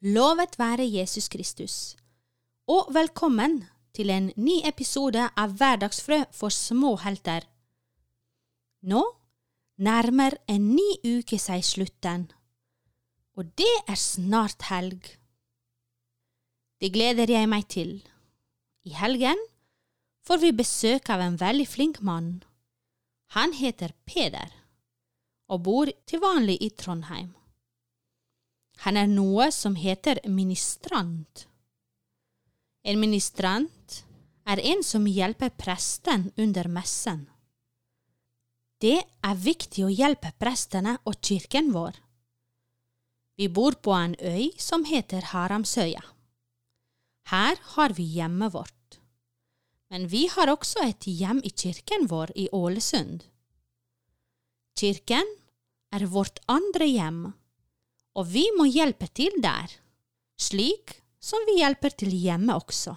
Lovet være Jesus Kristus, og velkommen til en ny episode av Hverdagsfrø for små helter. Nå nærmer en ny uke seg slutten, og det er snart helg. Det gleder jeg meg til. I helgen får vi besøk av en veldig flink mann. Han heter Peder og bor til vanlig i Trondheim. Han er noe som heter ministrant. En ministrant er en som hjelper presten under messen. Det er viktig å hjelpe prestene og kirken vår. Vi bor på en øy som heter Haramsøya. Her har vi hjemmet vårt. Men vi har også et hjem i kirken vår i Ålesund. Kirken er vårt andre hjem og vi må hjelpe til der, slik som vi hjelper til hjemme også.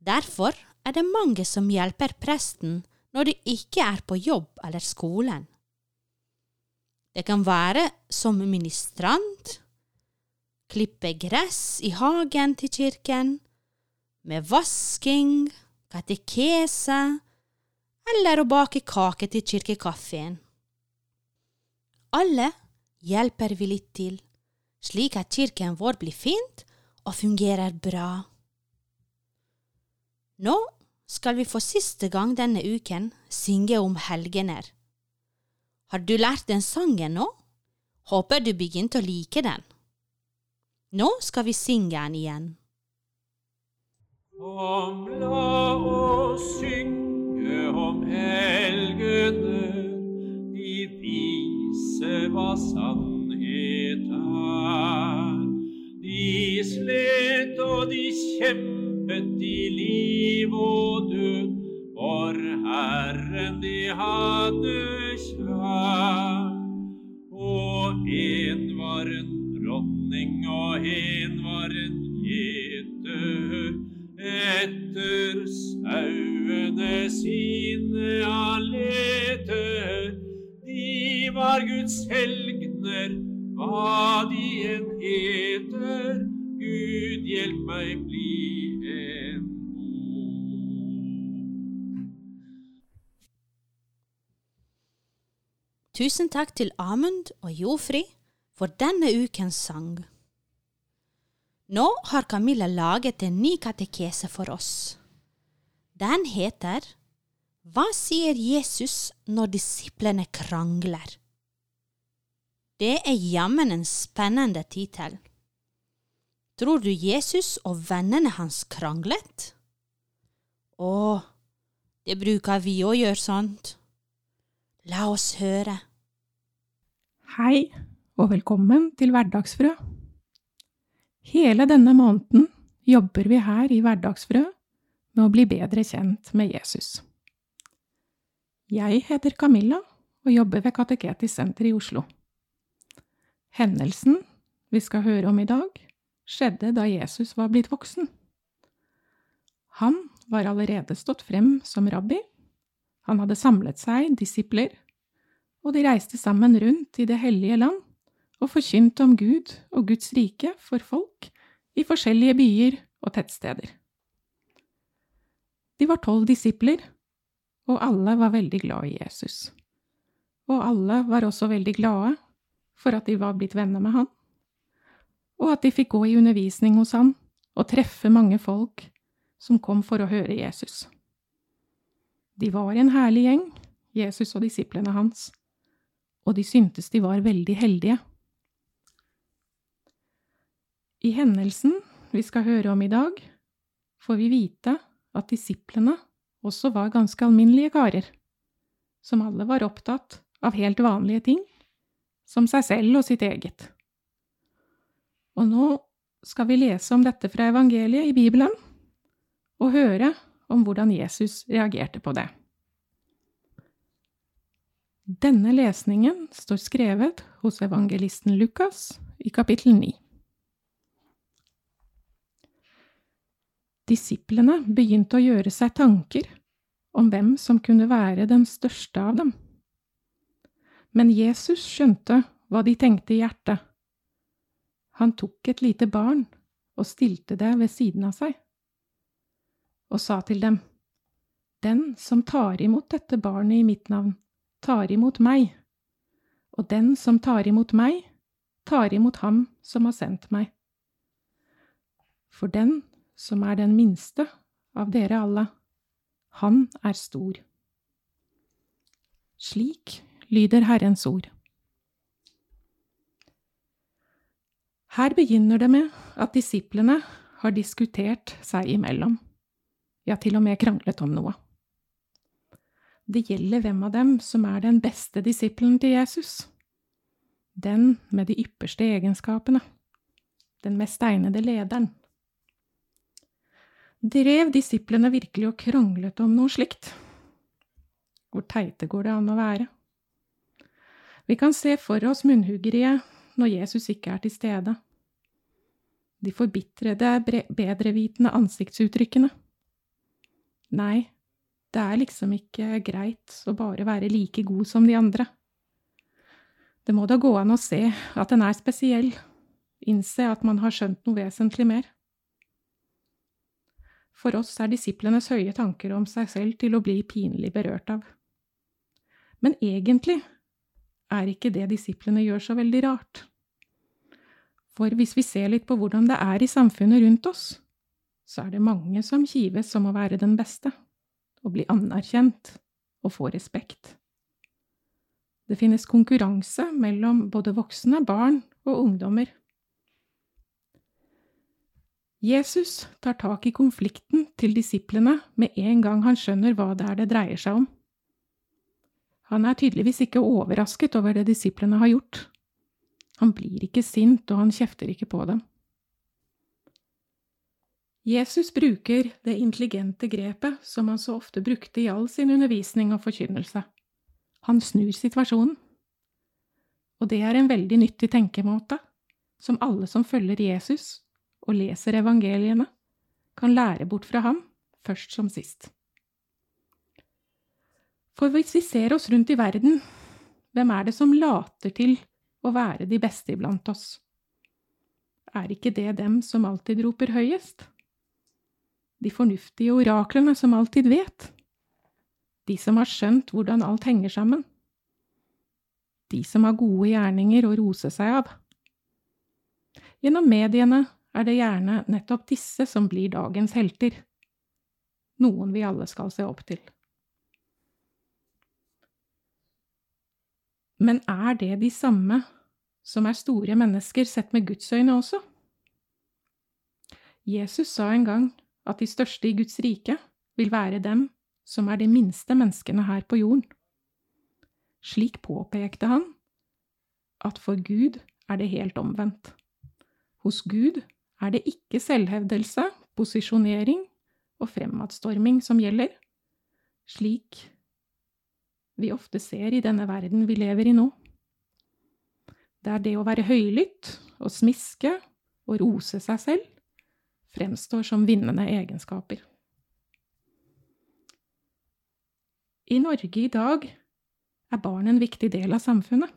Derfor er det mange som hjelper presten når de ikke er på jobb eller skolen. Det kan være som ministrant, klippe gress i hagen til kirken, med vasking, katekese eller å bake kake til kirkekaffen. Alle hjelper vi litt til, slik at kirken vår blir fint og fungerer bra. Nå skal vi for siste gang denne uken synge om helgener. Har du lært den sangen nå? Håper du begynte å like den. Nå skal vi synge den igjen. Kom, la oss synge om helgener, vise hva sannhet er. De slet og de kjempet i liv og død, for Herren de hadde Tusen takk til Amund og Jofri for denne ukens sang. Nå har Camilla laget en ny katekese for oss. Den heter Hva sier Jesus når disiplene krangler? Det er jammen en spennende tittel. Tror du Jesus og vennene hans kranglet? Å, det bruker vi å gjøre sånt. La oss høre. Hei, og velkommen til Hverdagsfrø. Hele denne måneden jobber vi her i Hverdagsfrø med å bli bedre kjent med Jesus. Jeg heter Camilla og jobber ved Kateketisk senter i Oslo. Hendelsen vi skal høre om i dag, skjedde da Jesus var blitt voksen. Han var allerede stått frem som rabbi, han hadde samlet seg disipler, og de reiste sammen rundt i det hellige land og forkynte om Gud og Guds rike for folk i forskjellige byer og tettsteder. De var tolv disipler, og alle var veldig glad i Jesus. Og alle var også veldig glade for at de var blitt venner med han, og at de fikk gå i undervisning hos han og treffe mange folk som kom for å høre Jesus. De var en herlig gjeng, Jesus og disiplene hans, og de syntes de var veldig heldige. I hendelsen vi skal høre om i dag, får vi vite at disiplene også var ganske alminnelige karer, som alle var opptatt av helt vanlige ting, som seg selv og sitt eget. Og nå skal vi lese om dette fra evangeliet i Bibelen, og høre om hvordan Jesus reagerte på det. Denne lesningen står skrevet hos evangelisten Lukas i kapittel 9. Disiplene begynte å gjøre seg tanker om hvem som kunne være den største av dem. Men Jesus skjønte hva de tenkte i hjertet. Han tok et lite barn og stilte det ved siden av seg, og sa til dem, Den som tar imot dette barnet i mitt navn, tar imot meg, og den som tar imot meg, tar imot ham som har sendt meg. For den som er den minste av dere alle, han er stor. Slik lyder Herrens ord. Her begynner det med at disiplene har diskutert seg imellom, ja, til og med kranglet om noe. Det gjelder hvem av dem som er den beste disippelen til Jesus. Den med de ypperste egenskapene. Den mest egnede lederen. Drev disiplene virkelig og kranglet om noe slikt? Hvor teite går det an å være? Vi kan se for oss munnhuggeriet når Jesus ikke er til stede. De forbitrede, bedrevitende ansiktsuttrykkene. Nei, det er liksom ikke greit å bare være like god som de andre. Det må da gå an å se at en er spesiell, innse at man har skjønt noe vesentlig mer. For oss er disiplenes høye tanker om seg selv til å bli pinlig berørt av. Men egentlig er ikke det disiplene gjør så veldig rart. For hvis vi ser litt på hvordan det er i samfunnet rundt oss, så er det mange som kives om å være den beste, og bli anerkjent og få respekt. Det finnes konkurranse mellom både voksne, barn og ungdommer. Jesus tar tak i konflikten til disiplene med en gang han skjønner hva det er det dreier seg om. Han er tydeligvis ikke overrasket over det disiplene har gjort. Han blir ikke sint, og han kjefter ikke på dem. Jesus bruker det intelligente grepet som han så ofte brukte i all sin undervisning og forkynnelse. Han snur situasjonen. Og det er en veldig nyttig tenkemåte, som alle som følger Jesus og leser evangeliene, kan lære bort fra ham, først som sist. For hvis vi ser oss rundt i verden, hvem er det som later til å være de beste iblant oss? Er ikke det dem som alltid roper høyest? De fornuftige oraklene som alltid vet? De som har skjønt hvordan alt henger sammen? De som har gode gjerninger å rose seg av? Gjennom mediene er det gjerne nettopp disse som blir dagens helter, noen vi alle skal se opp til. Men er det de samme som er store mennesker sett med Guds øyne også? Jesus sa en gang at de største i Guds rike vil være dem som er de minste menneskene her på jorden. Slik påpekte han at for Gud er det helt omvendt. Hos Gud er det ikke selvhevdelse, posisjonering og fremadstorming som gjelder, slik vi ofte ser i denne verden vi lever i nå. Det er det å være høylytt og smiske og rose seg selv fremstår som vinnende egenskaper. I Norge i dag er barn en viktig del av samfunnet,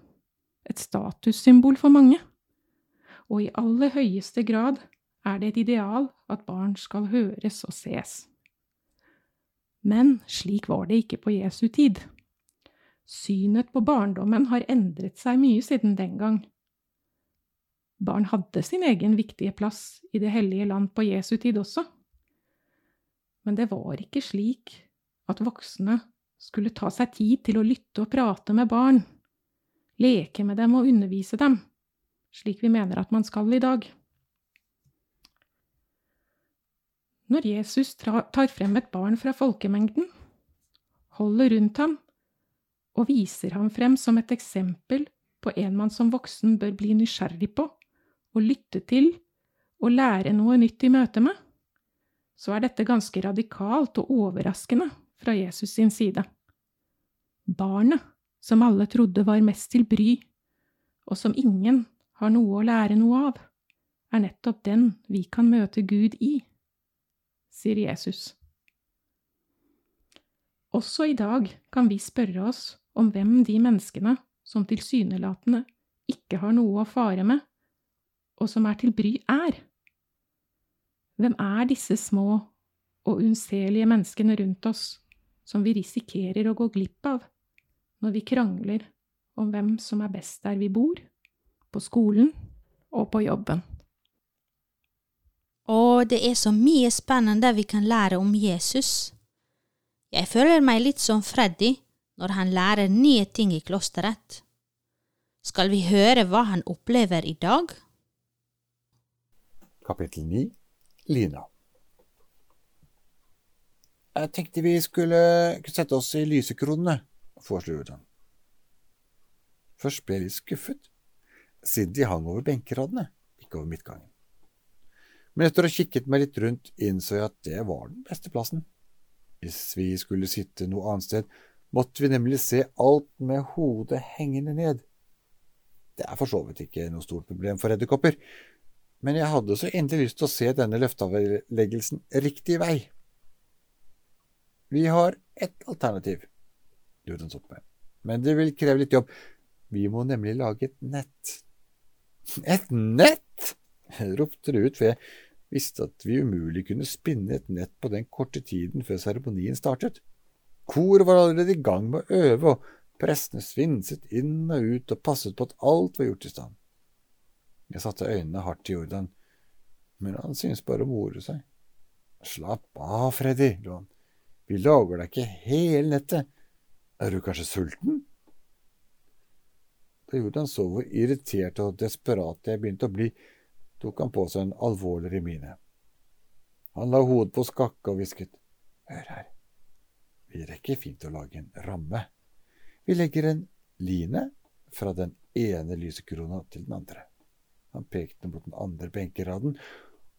et statussymbol for mange, og i aller høyeste grad er det et ideal at barn skal høres og ses. Men slik var det ikke på Jesu tid. Synet på barndommen har endret seg mye siden den gang. Barn hadde sin egen viktige plass i det hellige land på Jesu tid også. Men det var ikke slik at voksne skulle ta seg tid til å lytte og prate med barn, leke med dem og undervise dem, slik vi mener at man skal i dag. Når Jesus tar frem et barn fra folkemengden, holder rundt ham og viser ham frem som et eksempel på en man som voksen bør bli nysgjerrig på og lytte til og lære noe nytt i møte med, så er dette ganske radikalt og overraskende fra Jesus sin side. Barnet, som alle trodde var mest til bry, og som ingen har noe å lære noe av, er nettopp den vi kan møte Gud i, sier Jesus. Også i dag kan vi spørre oss om hvem de menneskene som tilsynelatende ikke har noe å fare med, og som er til bry, er? Hvem er disse små og unnselige menneskene rundt oss som vi risikerer å gå glipp av når vi krangler om hvem som er best der vi bor, på skolen og på jobben? Og det er så mye spennende vi kan lære om Jesus. Jeg føler meg litt som Freddy når han lærer nye ting i klosteret. Skal vi høre hva han opplever i dag? Kapittel 9 Lina Jeg tenkte vi skulle sette oss i lysekronene, foreslo Jordan. Først ble jeg litt skuffet, siden de hang over benkeradene, ikke over midtgangen. Men etter å ha kikket meg litt rundt, innså jeg at det var den beste plassen. Hvis vi skulle sitte noe annet sted, måtte vi nemlig se alt med hodet hengende ned. Det er for så vidt ikke noe stort problem for edderkopper, men jeg hadde så inderlig lyst til å se denne løfteavleggelsen riktig vei. Vi har ett alternativ, gjorde han opp med, men det vil kreve litt jobb. Vi må nemlig lage et nett. Et nett? ropte det ut, for jeg visste at vi umulig kunne spinne et nett på den korte tiden før seremonien startet. Koret var allerede i gang med å øve, og prestene svinset inn og ut og passet på at alt var gjort i stand. Jeg satte øynene hardt til Jordan, men han syntes bare å more seg. Slapp av, Freddy, lo han. Vi lager deg ikke hele nettet. Er du kanskje sulten? Da Jordan så hvor irritert og desperat jeg begynte å bli, tok han på seg en alvorligere mine. Han la hodet på skakke og hvisket. Hør her, vi rekker fint å lage en ramme. Vi legger en line fra den ene lysekrona til den andre. Han pekte mot den andre benkeraden,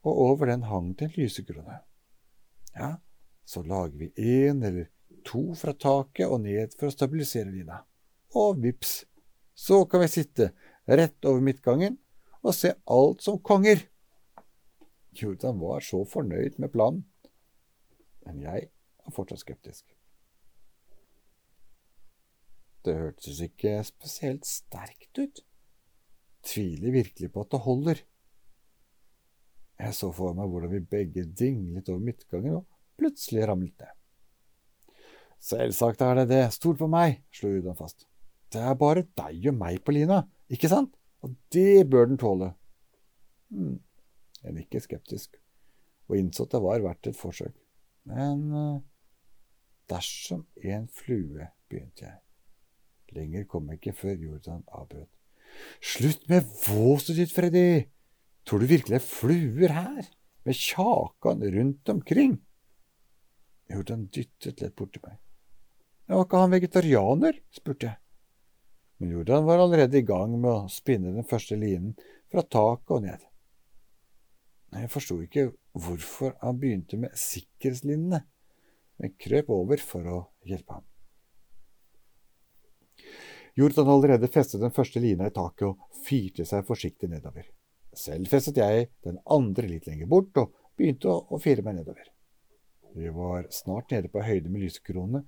og over den hang det en lysekrone. Ja, så lager vi én eller to fra taket og ned for å stabilisere lina. Og vips, så kan vi sitte rett over midtgangen og se alt som konger. Jordan var så fornøyd med planen, men jeg er fortsatt skeptisk. Det hørtes ikke spesielt sterkt ut. Tviler virkelig på at det holder. Jeg så for meg hvordan vi begge dinglet over midtgangen og plutselig ramlet ned. Selvsagt er det det, stol på meg, slo Udan fast. Det er bare deg og meg på lina, ikke sant? Og det bør den tåle. Hmm. Jeg nikket skeptisk, og innså at det var verdt et forsøk. Men uh, dersom en flue, begynte jeg. Lenger kom jeg ikke før Jordan avbrøt. Slutt med våset ditt, Freddy! Tror du virkelig det er fluer her, med kjakan rundt omkring? Jordan dyttet lett borti meg. Var ikke han vegetarianer? spurte jeg. Men Jordan var allerede i gang med å spinne den første linen fra taket og ned. Jeg forsto ikke hvorfor han begynte med sikkerhetslinene, men krøp over for å hjelpe ham. Jordan han allerede festet den første lina i taket og fyrte seg forsiktig nedover. Selv festet jeg den andre litt lenger bort og begynte å, fire meg nedover. Vi var snart nede på høyde med lysekronene,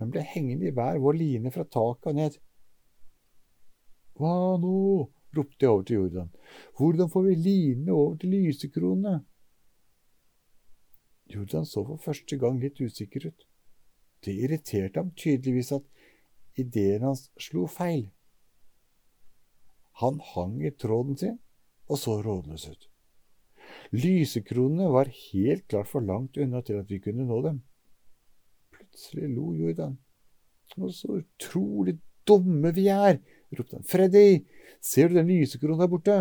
men ble hengende i hver vår line fra taket og ned. Hva nå? ropte jeg over til Jordan. Hvordan får vi linene over til lysekronene? Jordan så for første gang litt usikker ut. Det irriterte ham tydeligvis at ideen hans slo feil. Han hang i tråden sin og så rådløs ut. Lysekronene var helt klart for langt unna til at vi kunne nå dem. Plutselig lo Jordan. Og så utrolig dumme vi er, ropte han. Freddy, ser du den lysekronen der borte?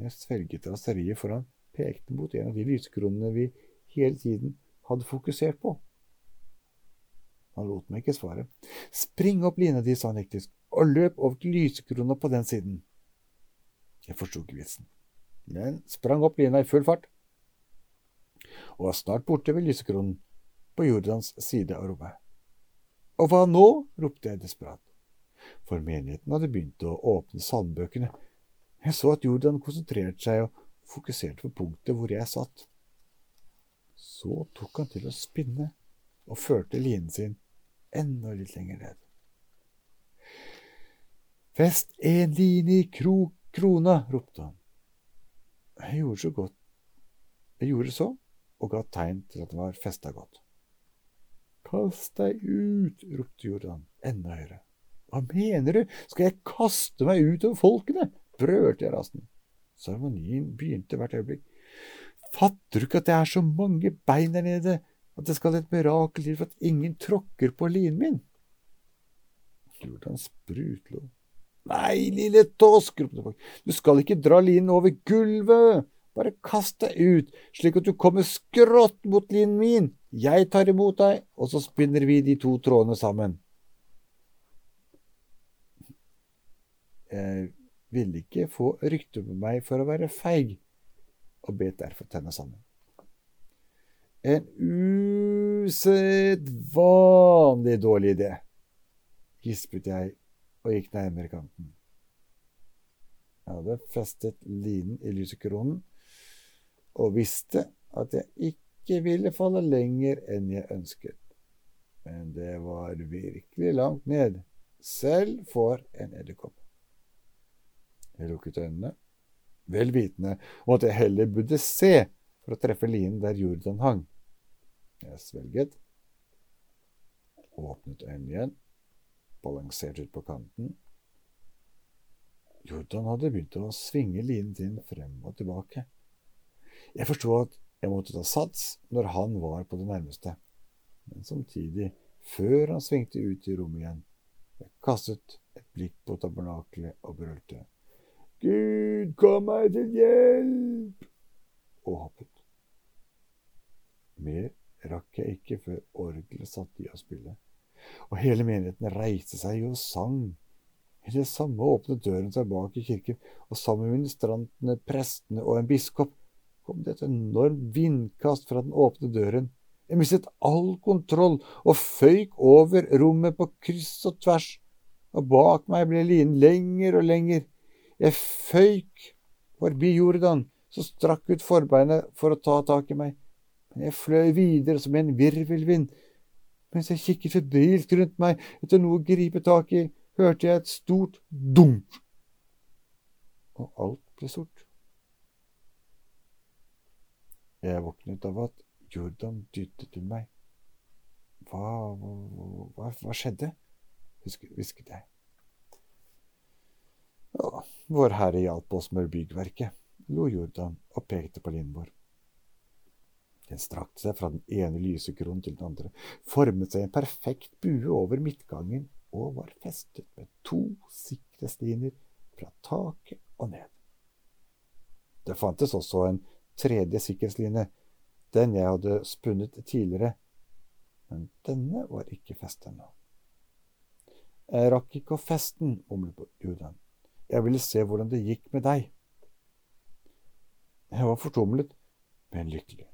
Jeg svelget raseriet, for han pekte mot en av de lysekronene vi hele tiden hadde fokusert på. Han lot meg ikke svare. Spring opp lina di, sa han hektisk, og løp over til lysekrona på den siden. Jeg forsto ikke vitsen, men sprang opp lina i full fart, og var snart borte ved lysekronen på Jordans side av rommet. Og hva nå? ropte jeg desperat, for menigheten hadde begynt å åpne salmbøkene. Jeg så at Jordan konsentrerte seg og fokuserte på punktet hvor jeg satt. Så tok han til å spinne og førte linen sin enda litt lenger ned. Fest en line i kro krona, ropte han. Jeg gjorde så godt Jeg gjorde så, og ga tegn til at den var festa godt. Kast deg ut, ropte Jordan enda høyere. Hva mener du, skal jeg kaste meg ut over folkene? brølte jeg rasende. Seremonien begynte hvert øyeblikk. Fatter du ikke at det er så mange bein der nede, at det skal et mirakel til for at ingen tråkker på linen min? Jordan sprutlo. Nei, lille tosk, ropte folk, du skal ikke dra linen over gulvet, bare kast deg ut, slik at du kommer skrått mot linen min, jeg tar imot deg, og så spinner vi de to trådene sammen. Jeg ville ikke få rykte på meg for å være feig, og bet derfor tenna sammen. En usedvanlig dårlig idé, gispet jeg og gikk nærmere kanten. Jeg hadde festet linen i lysekronen og visste at jeg ikke ville falle lenger enn jeg ønsket. Men det var virkelig langt ned, selv for en edderkopp. Jeg lukket øynene, vel vitende om at jeg heller burde se for å treffe linen der Jordan hang. Jeg svelget, åpnet øynene igjen, balanserte ut på kanten. Jordan hadde begynt å svinge linen sin frem og tilbake. Jeg forsto at jeg måtte ta sats når han var på det nærmeste, men samtidig, før han svingte ut i rommet igjen, jeg kastet et blikk på tabernakelet og brølte. Gud, kom meg til hjelp! og hoppet. Mer rakk jeg ikke før orgelet satte i å spille, og hele menigheten reiste seg og sang. I det samme åpnet døren seg bak i kirken, og sammen med ministrantene, prestene og en biskop kom det et enormt vindkast fra den åpne døren. Jeg mistet all kontroll og føyk over rommet på kryss og tvers, og bak meg ble linen lenger og lenger. Jeg føyk forbi Jordan, som strakk ut forbeinet for å ta tak i meg, men jeg fløy videre som en virvelvind. Mens jeg kikket febrilsk rundt meg etter noe å gripe tak i, hørte jeg et stort dunk, og alt ble sort. Jeg våknet av at Jordan dyttet til meg. Hva, hva, hva skjedde? hvisket jeg. Ja, Vår Herre hjalp oss med byggverket, lo Jordan og pekte på vår. Den strakte seg fra den ene lysekronen til den andre, formet seg en perfekt bue over midtgangen og var festet med to sikkerhetsliner fra taket og ned. Det fantes også en tredje sikkerhetsline, den jeg hadde spunnet tidligere, men denne var ikke festet nå. Jeg rakk ikke å feste den, mumlet Judan. Jeg ville se hvordan det gikk med deg. Jeg var fortumlet, men lykkelig,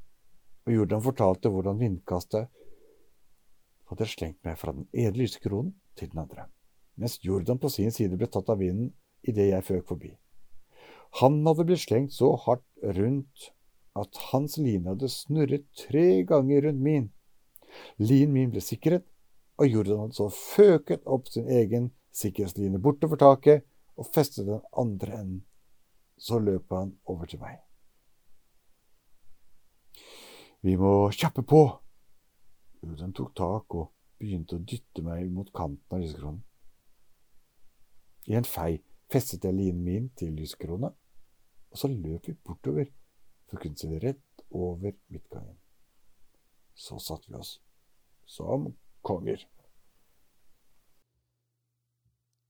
og Jordan fortalte hvordan vindkastet hadde slengt meg fra den ene lysekronen til den andre, mens Jordan på sin side ble tatt av vinden idet jeg føk forbi. Han hadde blitt slengt så hardt rundt at hans line hadde snurret tre ganger rundt min. Linen min ble sikret, og Jordan hadde så føket opp sin egen sikkerhetsline bortover taket og festet den andre enden. Så løp han over til meg. Vi må kjappe på! Jordan tok tak og begynte å dytte meg mot kanten av lyskronen. I en fei festet jeg linen min til lysekrona, og så løp vi bortover for å kunne se rett over midtgangen. Så satte vi oss som konger.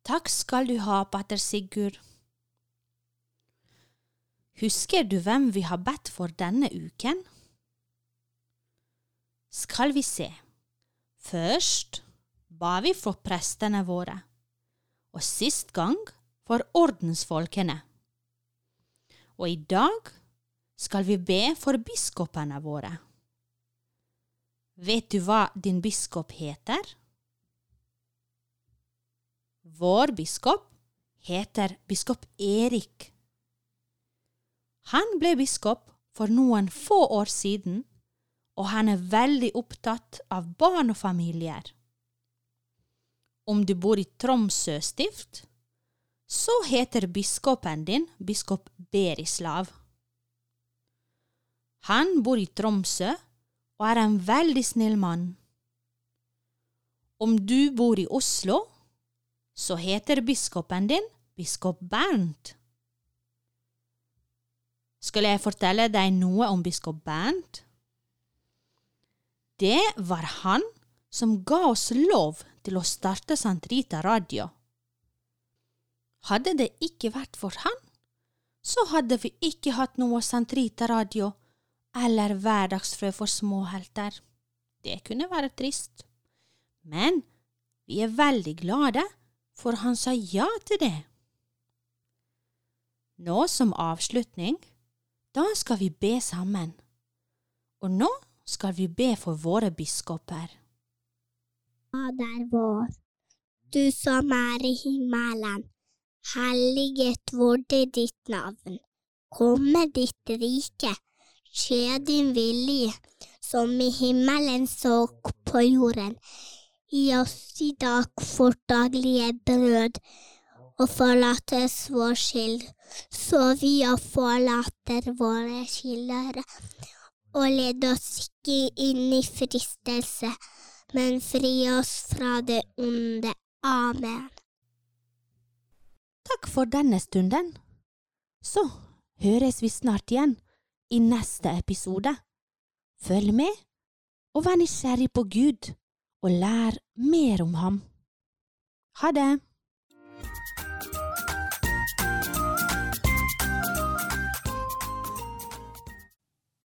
Takk skal du ha, patter Sigurd. Husker du hvem vi har bedt for denne uken? Skal vi se. Først ba vi for prestene våre, og sist gang for ordensfolkene. Og i dag skal vi be for biskopene våre. Vet du hva din biskop heter? Vår biskop heter biskop Erik. Han ble biskop for noen få år siden, og han er veldig opptatt av barn og familier. Om du bor i Tromsø stift, så heter biskopen din biskop Berislav. Han bor i Tromsø og er en veldig snill mann. Om du bor i Oslo, så heter biskopen din biskop Bernt. Skal jeg fortelle deg noe om biskop Bernt? Det var han som ga oss lov til å starte Santrita Radio. Hadde det ikke vært for han, så hadde vi ikke hatt noe Santrita Radio eller Hverdagsfrø for småhelter. Det kunne være trist. Men vi er veldig glade for han sa ja til det. Nå som avslutning, da skal vi be sammen. Og nå skal vi be for våre biskoper. Fader vår, du som er i himmelen. Helliget vorde ditt navn. Komme ditt rike. Skje din vilje, som i himmelen så på jorden. Gi oss i dag vårt daglige brød, og forlat oss vår skyld, så vi forlater våre skyldere. Og led oss ikke inn i fristelse, men fri oss fra det onde. Amen. Takk for denne stunden. Så høres vi snart igjen i neste episode. Følg med, og vær nysgjerrig på Gud, og lær mer om ham. Ha det!